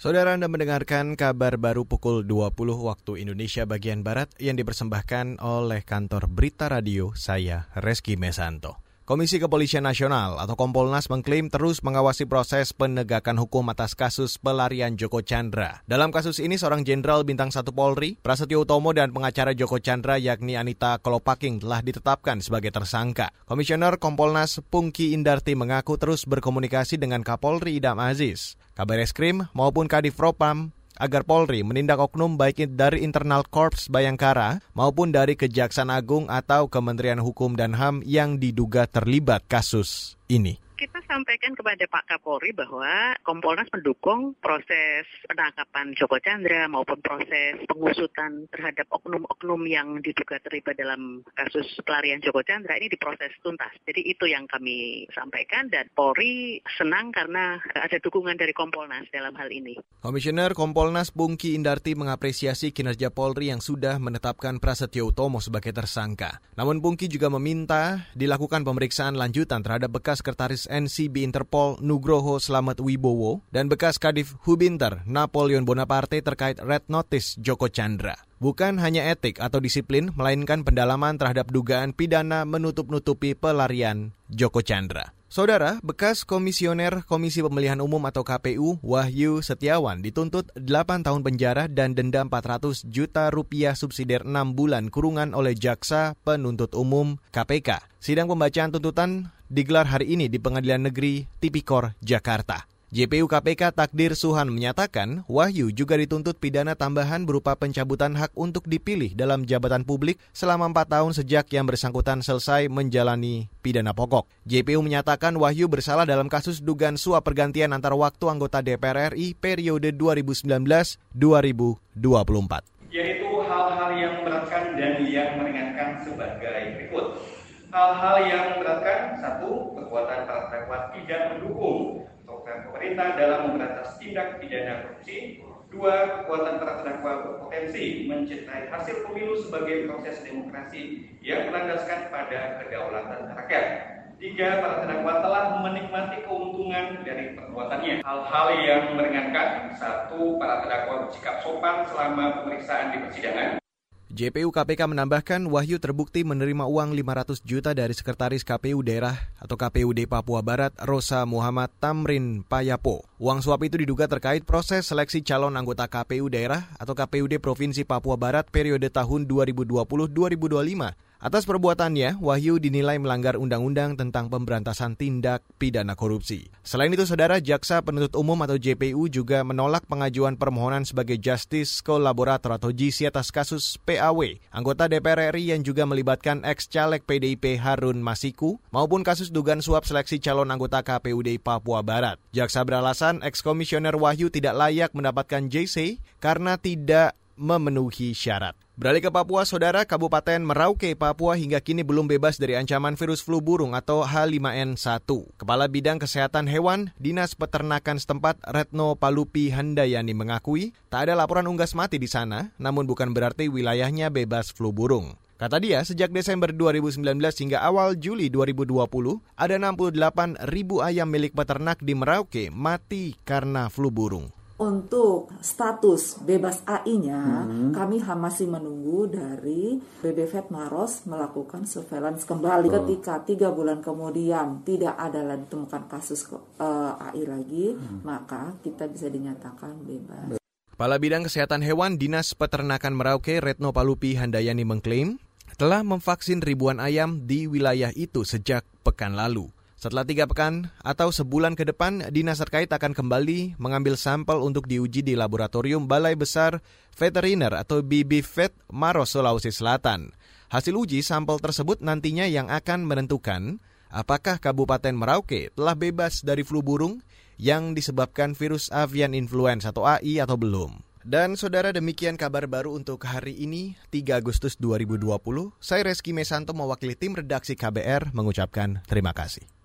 Saudara Anda mendengarkan kabar baru pukul 20 waktu Indonesia bagian Barat yang dipersembahkan oleh kantor Berita Radio saya, Reski Mesanto. Komisi Kepolisian Nasional atau Kompolnas mengklaim terus mengawasi proses penegakan hukum atas kasus pelarian Joko Chandra. Dalam kasus ini seorang jenderal bintang 1 Polri, Prasetyo Utomo dan pengacara Joko Chandra yakni Anita Kolopaking telah ditetapkan sebagai tersangka. Komisioner Kompolnas Pungki Indarti mengaku terus berkomunikasi dengan Kapolri Idam Aziz. Kabar Eskrim maupun Kadif Propam agar Polri menindak oknum baik dari internal Korps Bayangkara maupun dari Kejaksaan Agung atau Kementerian Hukum dan HAM yang diduga terlibat kasus ini sampaikan kepada Pak Kapolri bahwa Kompolnas mendukung proses penangkapan Joko Chandra maupun proses pengusutan terhadap oknum-oknum yang diduga terlibat dalam kasus pelarian Joko Chandra ini diproses tuntas. Jadi itu yang kami sampaikan dan Polri senang karena ada dukungan dari Kompolnas dalam hal ini. Komisioner Kompolnas Bungki Indarti mengapresiasi kinerja Polri yang sudah menetapkan Prasetyo Utomo sebagai tersangka. Namun Bungki juga meminta dilakukan pemeriksaan lanjutan terhadap bekas sekretaris NCB Interpol Nugroho Slamet Wibowo dan bekas Kadif Hubinter Napoleon Bonaparte terkait Red Notice Joko Chandra. Bukan hanya etik atau disiplin, melainkan pendalaman terhadap dugaan pidana menutup-nutupi pelarian Joko Chandra. Saudara, bekas komisioner Komisi Pemilihan Umum atau KPU Wahyu Setiawan dituntut 8 tahun penjara dan denda 400 juta rupiah subsidiar 6 bulan kurungan oleh Jaksa Penuntut Umum KPK. Sidang pembacaan tuntutan digelar hari ini di Pengadilan Negeri Tipikor, Jakarta. JPU KPK Takdir Suhan menyatakan Wahyu juga dituntut pidana tambahan berupa pencabutan hak untuk dipilih dalam jabatan publik selama empat tahun sejak yang bersangkutan selesai menjalani pidana pokok. JPU menyatakan Wahyu bersalah dalam kasus dugaan suap pergantian antar waktu anggota DPR RI periode 2019-2024. Yaitu hal-hal yang memberatkan dan yang meringankan sebagai berikut. Hal-hal yang memberatkan, satu, kekuatan para terdakwa tidak mendukung pemerintah dalam memberantas tindak pidana korupsi. Dua, kekuatan para terdakwa berpotensi mencintai hasil pemilu sebagai proses demokrasi yang berlandaskan pada kedaulatan rakyat. Tiga, para terdakwa telah menikmati keuntungan dari perbuatannya. Hal-hal yang meringankan, satu, para terdakwa bersikap sopan selama pemeriksaan di persidangan. JPU KPK menambahkan Wahyu terbukti menerima uang 500 juta dari Sekretaris KPU Daerah atau KPUD Papua Barat Rosa Muhammad Tamrin Payapo. Uang suap itu diduga terkait proses seleksi calon anggota KPU Daerah atau KPUD Provinsi Papua Barat periode tahun 2020-2025 Atas perbuatannya, Wahyu dinilai melanggar undang-undang tentang pemberantasan tindak pidana korupsi. Selain itu, saudara Jaksa Penuntut Umum atau JPU juga menolak pengajuan permohonan sebagai Justice Kolaborator atau GC atas kasus PAW, anggota DPR RI yang juga melibatkan ex-caleg PDIP Harun Masiku, maupun kasus dugaan suap seleksi calon anggota KPUD Papua Barat. Jaksa beralasan ex-komisioner Wahyu tidak layak mendapatkan JC karena tidak memenuhi syarat. Beralih ke Papua, Saudara, Kabupaten Merauke, Papua hingga kini belum bebas dari ancaman virus flu burung atau H5N1. Kepala Bidang Kesehatan Hewan, Dinas Peternakan setempat Retno Palupi Handayani mengakui tak ada laporan unggas mati di sana, namun bukan berarti wilayahnya bebas flu burung. Kata dia, sejak Desember 2019 hingga awal Juli 2020, ada 68 ribu ayam milik peternak di Merauke mati karena flu burung untuk status bebas AI-nya, hmm. kami masih menunggu dari BBVET Maros melakukan surveillance kembali. Oh. Ketika tiga bulan kemudian tidak ada lagi ditemukan kasus uh, eh, AI lagi, hmm. maka kita bisa dinyatakan bebas. Kepala Bidang Kesehatan Hewan Dinas Peternakan Merauke Retno Palupi Handayani mengklaim telah memvaksin ribuan ayam di wilayah itu sejak pekan lalu. Setelah tiga pekan atau sebulan ke depan, dinas terkait akan kembali mengambil sampel untuk diuji di laboratorium Balai Besar Veteriner atau BBVET Maros, Sulawesi Selatan. Hasil uji sampel tersebut nantinya yang akan menentukan apakah Kabupaten Merauke telah bebas dari flu burung yang disebabkan virus avian influenza atau AI atau belum. Dan saudara demikian kabar baru untuk hari ini 3 Agustus 2020. Saya Reski Mesanto mewakili tim redaksi KBR mengucapkan terima kasih.